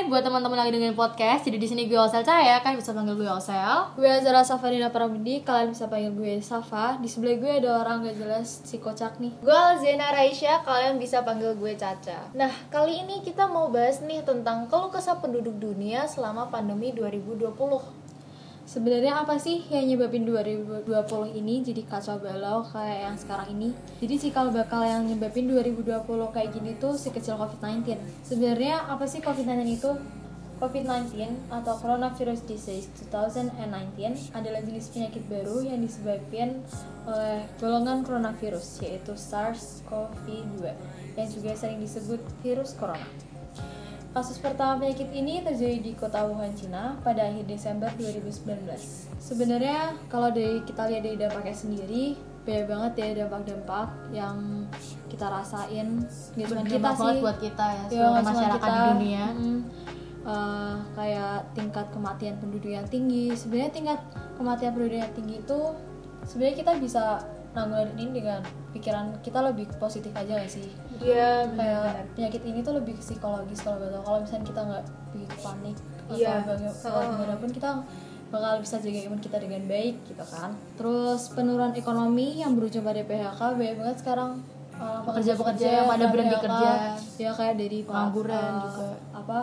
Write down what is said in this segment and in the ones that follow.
Hai buat teman-teman lagi dengerin podcast. Jadi di sini gue Osel Cahaya, kan bisa panggil gue Osel. Gue Azara Safarina Pramudi, kalian bisa panggil gue Safa. Di sebelah gue ada orang gak jelas si kocak nih. Gue Alzena Raisya, kalian bisa panggil gue Caca. Nah, kali ini kita mau bahas nih tentang keluh kesah penduduk dunia selama pandemi 2020. Sebenarnya apa sih yang nyebabin 2020 ini jadi kacau balau kayak yang sekarang ini? Jadi cikal bakal yang nyebabin 2020 kayak gini tuh si kecil COVID-19. Sebenarnya apa sih COVID-19 itu? COVID-19 atau Coronavirus Disease 2019 adalah jenis penyakit baru yang disebabkan oleh golongan coronavirus yaitu SARS-CoV-2 yang juga sering disebut virus corona. Kasus pertama penyakit ini terjadi di kota Wuhan, Cina pada akhir Desember 2019. Sebenarnya kalau dari kita lihat dari dampaknya sendiri, beda banget ya dampak-dampak yang kita rasain. Gak cuma kita sih, banget buat kita ya, Ya, seluruh masyarakat kita. di dunia. Mm, eh, kayak tingkat kematian penduduk yang tinggi. Sebenarnya tingkat kematian penduduk yang tinggi itu sebenarnya kita bisa nanggulannya ini dengan pikiran kita lebih positif aja gak sih? Iya, kayak penyakit ini tuh lebih psikologis kalau betul kalau misalnya kita nggak begitu panik atau Iya. baga- Oh. gimana pun kita bakal bisa jaga imun kita dengan baik gitu kan terus penurunan ekonomi yang berujung pada PHK banyak banget sekarang Pekerja-pekerja yang pada berhenti kerja. ya kayak dari Pengangguran uh, juga. apa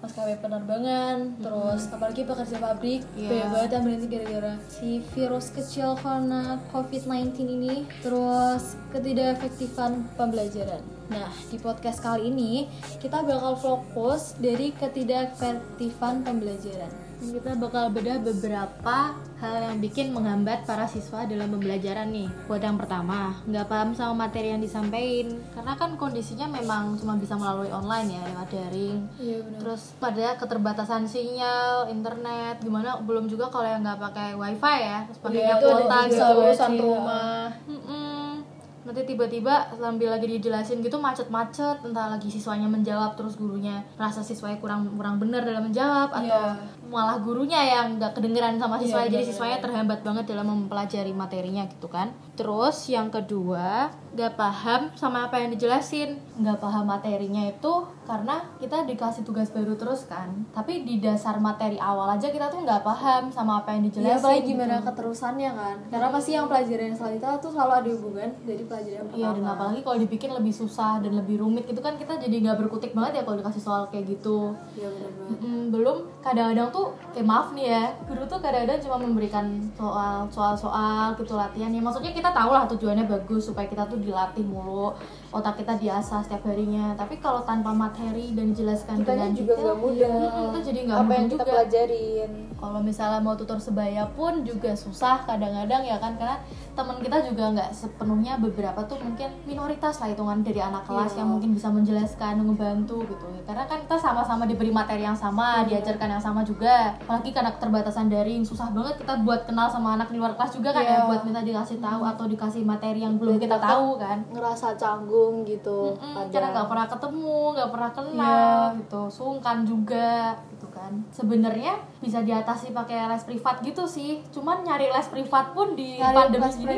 maskapai penerbangan terus apalagi pekerja pabrik Iya. banyak banget yang berhenti gara-gara si virus kecil corona COVID-19 ini terus ketidakefektifan pembelajaran. Nah di podcast kali ini kita bakal fokus dari ketidakefektifan pembelajaran Kita bakal bedah beberapa hal yang bikin menghambat para siswa dalam pembelajaran nih. Buat yang pertama, nggak paham sama materi yang disampaikan. Karena kan kondisinya memang cuma bisa melalui online ya, lewat daring. iya benar Terus pada keterbatasan sinyal, internet, gimana belum juga kalau yang nggak pakai wifi ya, terus pakai Iya, kuota gitu. urusan rumah. Nanti tiba-tiba sambil lagi dijelasin gitu macet-macet, entah lagi siswanya menjawab terus gurunya rasa siswanya kurang kurang benar dalam menjawab atau Iya. Malah gurunya yang nggak kedengeran sama siswanya Iya, jadi benar-benar. siswanya terhambat banget dalam mempelajari materinya gitu kan. Terus yang kedua nggak paham sama apa yang dijelasin, nggak paham materinya itu karena kita dikasih tugas baru terus kan. Tapi di dasar materi awal aja kita tuh nggak paham sama apa yang dijelasin. Iya, apalagi gitu. gimana keterusannya kan karena pasti yang pelajaran selanjutnya tuh selalu ada hubungan dari pelajaran yang Iya dan pertama. apalagi kalau dibikin lebih susah dan lebih rumit gitu kan kita jadi nggak berkutik banget ya kalau dikasih soal kayak gitu. Iya benar banget. Mm, belum kadang-kadang tuh kayak maaf nih ya guru tuh kadang-kadang cuma memberikan soal soal-soal gitu latihan ya. Maksudnya kita tahu lah tujuannya bagus supaya kita tuh dilatih mulu otak kita diasah setiap harinya tapi kalau tanpa materi dan dijelaskan Kitanya dengan juga detail, mudah. mm, kita jadi nggak Apa mudah yang kita juga pelajarin? kalau misalnya mau tutor sebaya pun juga susah kadang-kadang ya kan karena teman kita juga nggak sepenuhnya beberapa tuh mungkin minoritas lah hitungan dari anak kelas Iya. yang mungkin bisa menjelaskan ngebantu gitu karena kan kita sama-sama diberi materi yang sama diajarkan yang sama juga apalagi karena keterbatasan daring susah banget kita buat kenal sama anak di luar kelas juga kan ya Iya. buat minta dikasih tahu atau dikasih materi yang belum kita tahu kan Ngerasa canggung gitu. Mm-mm, ada. karena nggak pernah ketemu nggak pernah kenal Iya. gitu sungkan juga gitu kan sebenarnya bisa diatasi pakai les privat gitu sih. Cuman nyari les privat pun di Nyari pandemi kelas gini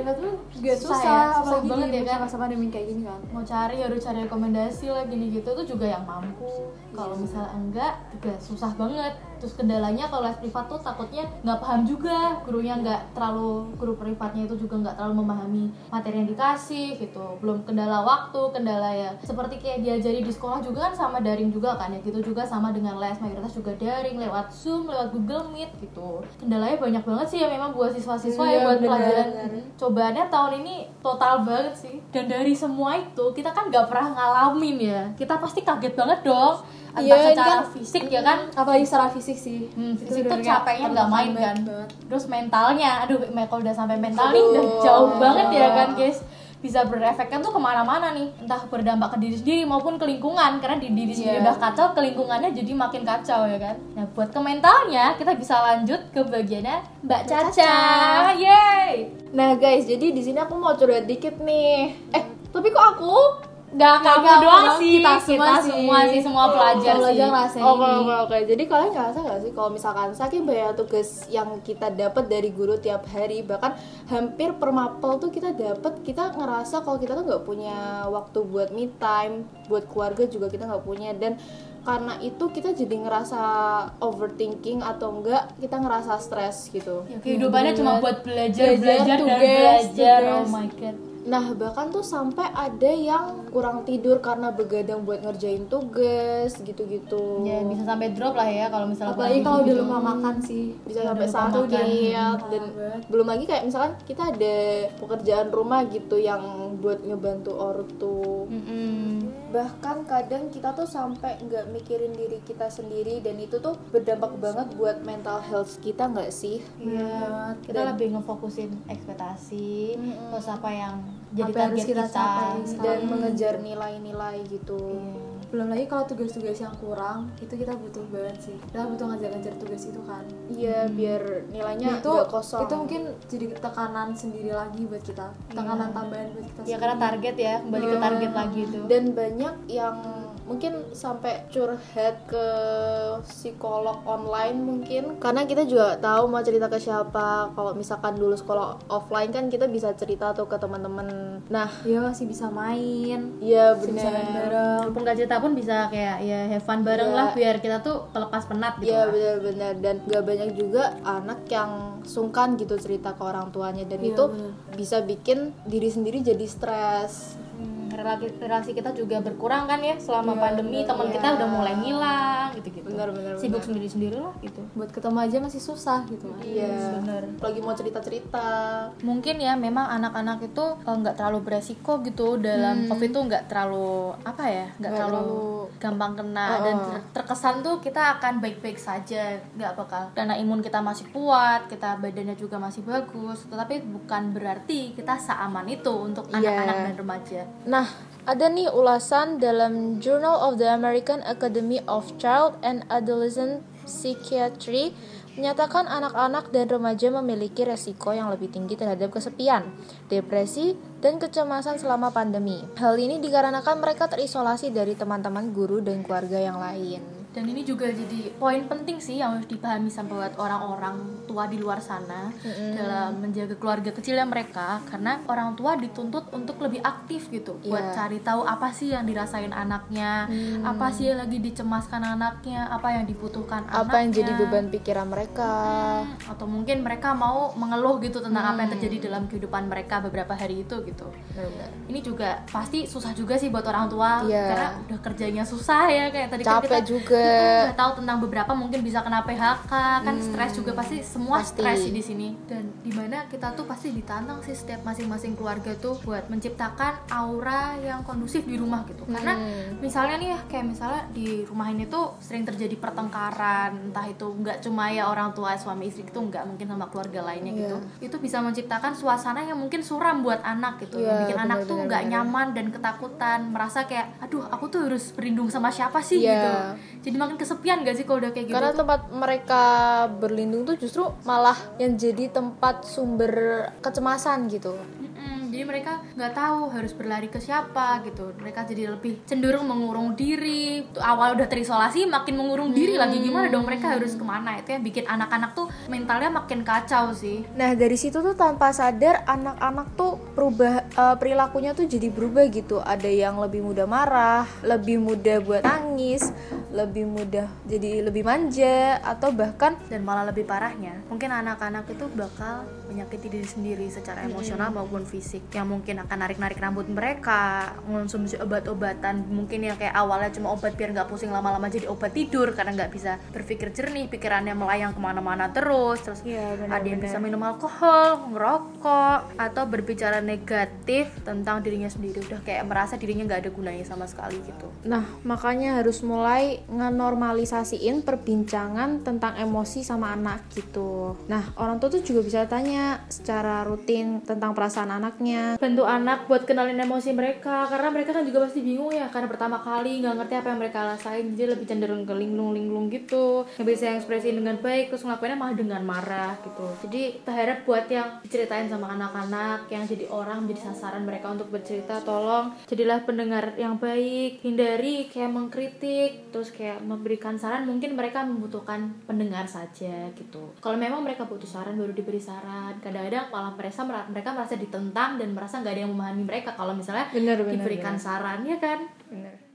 juga susah susah, ya, susah apalagi banget ya kan. masa pandemi kayak gini kan. mau cari harus cari rekomendasi lah gini gitu tuh juga yang mampu. Kalau misalnya enggak juga susah banget. Terus kendalanya kalau les privat tuh takutnya nggak paham juga. Gurunya nggak terlalu guru privatnya itu juga nggak terlalu memahami materi yang dikasih gitu. Belum kendala waktu kendala ya. Seperti kayak diajari di sekolah juga kan sama daring juga kan ya. Gitu juga sama dengan les mayoritas juga daring lewat zoom lewat google meet gitu. Kendalanya banyak banget sih ya memang buat siswa-siswa ya Iya, buat bener, pelajaran. Bener. cobaannya tahun ini total banget sih. Dan dari semua itu kita kan nggak pernah ngalamin ya. Kita pasti kaget banget dong. Entah Iya, ini secara kan- fisik ya kan. Apalagi secara fisik sih. Hmm, fisik tuh capeknya nggak main kan. banget. terus mentalnya aduh kalau udah sampai mental nih udah jauh banget ya kan guys bisa berefeknya tuh ke mana-mana nih entah berdampak ke diri sendiri maupun ke lingkungan karena di diri sendiri Iya. udah kacau ke lingkungannya jadi makin kacau ya kan nah buat ke mentalnya kita bisa lanjut ke bagiannya Mbak Caca yeay Nah guys, jadi di sini aku mau curhat dikit nih. Eh, tapi kok aku? Nggak Nggak kamu doang doang, sih kita kita, semua sih. semua sih semua pelajar sih pelajar ngerasain Oke ini. oke oke. Jadi kalian ngerasa nggak sih kalau misalkan saking banyak tugas yang kita dapat dari guru tiap hari, bahkan hampir per mapel tuh kita dapat, kita ngerasa kalau kita tuh nggak punya waktu buat me time, buat keluarga juga kita nggak punya dan karena itu kita jadi ngerasa overthinking atau enggak kita ngerasa stres gitu. Ya, kehidupannya cuma buat belajar Belajar, belajar, dan tugas, belajar tugas. oh my god Nah bahkan tuh sampai ada yang kurang tidur karena begadang buat ngerjain tugas gitu-gitu. ya bisa sampai drop lah ya kalau misalnya apalagi kalau udah lupa makan sih bisa Udah sampai sakit makan. dan belum lagi kayak misalkan kita ada pekerjaan rumah gitu yang buat ngebantu ortu Mm-mm. bahkan kadang kita tuh sampai nggak mikirin diri kita sendiri dan itu tuh berdampak banget buat mental health kita nggak sih Iya, kita Dan- lebih ngefokusin ekspektasi, terus apa yang jadi Apa yang harus kita kita, capai dan sekarang. mengejar nilai-nilai gitu Iya. Belum lagi kalau tugas-tugas yang kurang itu kita butuh banget sih. Kita butuh ngajar-ngajar tugas itu kan. Iya biar nilainya itu nggak kosong. itu mungkin jadi tekanan sendiri lagi buat kita. Tekanan tambahan buat kita Ya karena target ya, kembali ke target lagi itu. dan banyak yang mungkin sampai curhat ke psikolog online mungkin. Karena kita juga tahu mau cerita ke siapa. Kalau misalkan dulu sekolah offline kan kita bisa cerita tuh ke teman-teman nah Iya masih bisa main iya main benar bareng Walaupun gak cerita pun bisa kayak ya have fun bareng Iya. lah biar kita tuh kelepas penat gitu. Iya benar-benar dan gak banyak juga anak yang sungkan gitu cerita ke orang tuanya dan Iya, itu benar. bisa bikin diri sendiri jadi stres. Hmm, relasi, relasi kita juga berkurang kan ya selama Iya, pandemi benar. teman Iya. kita udah mulai ngilang gitu-gitu. Benar-benar, Sibuk benar. sendiri-sendiri lah gitu. buat ketemu aja masih susah gitu kan Iya. Bener. Lagi mau cerita-cerita. Mungkin ya memang anak-anak itu eh, nggak terlalu beresiko gitu dalam covid tuh nggak terlalu apa ya nggak terlalu, terlalu- gampang kena Oh, dan oh. ter- terkesan tuh kita akan baik-baik saja nggak bakal karena imun kita masih kuat kita badannya juga masih bagus tetapi bukan berarti kita seaman itu untuk Iya. anak-anak dan remaja Nah, ada nih ulasan dalam Journal of the American Academy of Child and Adolescent Psychiatry menyatakan anak-anak dan remaja memiliki resiko yang lebih tinggi terhadap kesepian, depresi, dan kecemasan selama pandemi. Hal ini dikarenakan mereka terisolasi dari teman-teman guru dan keluarga yang lain. Dan ini juga jadi poin penting sih yang harus dipahami sama buat orang-orang tua di luar sana dalam menjaga keluarga kecilnya mereka karena orang tua dituntut untuk lebih aktif gitu buat Iya. cari tahu apa sih yang dirasain anaknya apa sih yang lagi dicemaskan anaknya apa yang dibutuhkan Apa yang anaknya. jadi beban pikiran mereka? atau mungkin mereka mau mengeluh gitu tentang apa yang terjadi dalam kehidupan mereka beberapa hari itu gitu Benar-benar. ini juga pasti susah juga sih buat orang tua Iya. karena udah kerjanya susah ya kayak tadi kan Capek kita juga. Nggak tahu tentang beberapa mungkin bisa kena PHK kan stres juga pasti semua Hmm. Pasti. stres di sini dan di mana kita tuh pasti ditantang sih setiap masing-masing keluarga tuh buat menciptakan aura yang kondusif di rumah gitu karena Hmm. misalnya nih ya kayak misalnya di rumah ini tuh sering terjadi pertengkaran entah itu nggak cuma ya orang tua suami istri itu nggak mungkin sama keluarga lainnya gitu itu bisa menciptakan suasana yang mungkin suram buat anak gitu yang Iya, bikin anak benar, tuh nggak nyaman dan ketakutan merasa kayak aduh aku tuh harus berlindung sama siapa sih Iya. gitu jadi makin kesepian gak sih kalau udah kayak gitu Karena tempat mereka berlindung tuh justru malah yang jadi tempat sumber kecemasan gitu. Jadi mereka nggak tahu harus berlari ke siapa gitu. Mereka jadi lebih cenderung mengurung diri. Awal udah terisolasi makin mengurung diri lagi. Gimana dong mereka harus ke mana? Itu yang bikin anak-anak tuh mentalnya makin kacau sih. Nah dari situ tuh tanpa sadar anak-anak tuh berubah eh, perilakunya tuh jadi berubah gitu. Ada yang lebih mudah marah, lebih mudah buat nangis, lebih mudah jadi lebih manja atau bahkan dan malah lebih parahnya mungkin anak-anak itu bakal menyakiti diri sendiri secara emosional maupun fisik. Yang mungkin akan narik-narik rambut mereka mengonsumsi obat-obatan mungkin yang kayak awalnya cuma obat biar nggak pusing lama-lama jadi obat tidur karena nggak bisa berpikir jernih pikirannya melayang ke mana-mana terus. Terus Iya, benar, ada yang bisa minum alkohol ngerokok atau berbicara negatif tentang dirinya sendiri. Udah kayak merasa dirinya nggak ada gunanya sama sekali gitu. Nah, makanya harus mulai ngenormalisasiin perbincangan tentang emosi sama anak gitu. Nah, orang tua tuh juga bisa tanya secara rutin tentang perasaan anaknya. bantu anak buat kenalin emosi mereka karena mereka kan juga pasti bingung ya karena pertama kali nggak ngerti apa yang mereka rasain jadi lebih cenderung ke linglung-linglung gitu. Nggak bisa ekspresi dengan baik terus ngelakuinnya malah dengan marah gitu. Jadi kita harap buat yang diceritain sama anak-anak yang jadi orang menjadi sasaran mereka untuk bercerita tolong jadilah pendengar yang baik hindari kayak mengkritik terus kayak memberikan saran mungkin mereka membutuhkan pendengar saja gitu. Kalau memang mereka butuh saran baru diberi saran kadang-kadang malah mereka mereka merasa ditentang dan merasa nggak ada yang memahami mereka kalau misalnya Bener, bener, diberikan saran ya kan Bener.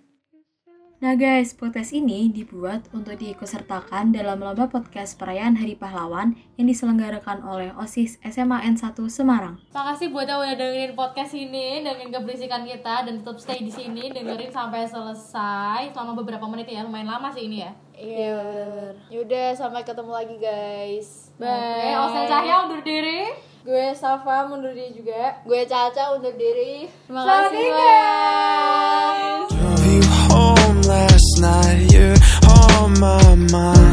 Nah guys, podcast ini dibuat untuk diikutsertakan dalam lomba podcast perayaan Hari Pahlawan yang diselenggarakan oleh OSIS SMA N1 Semarang. Makasih buat yang udah dengerin podcast ini dengan keberisikan kita dan tetap stay di sini dengerin sampai selesai selama beberapa menit ya lumayan lama sih ini ya. Iya, iya. benar. Yaudah sampai ketemu lagi guys. Bye. Oke, Osen Cahya undur diri. Gue Safa undur diri juga. Gue Caca undur diri. Terima kasih guys. Home last night, you're on my mind.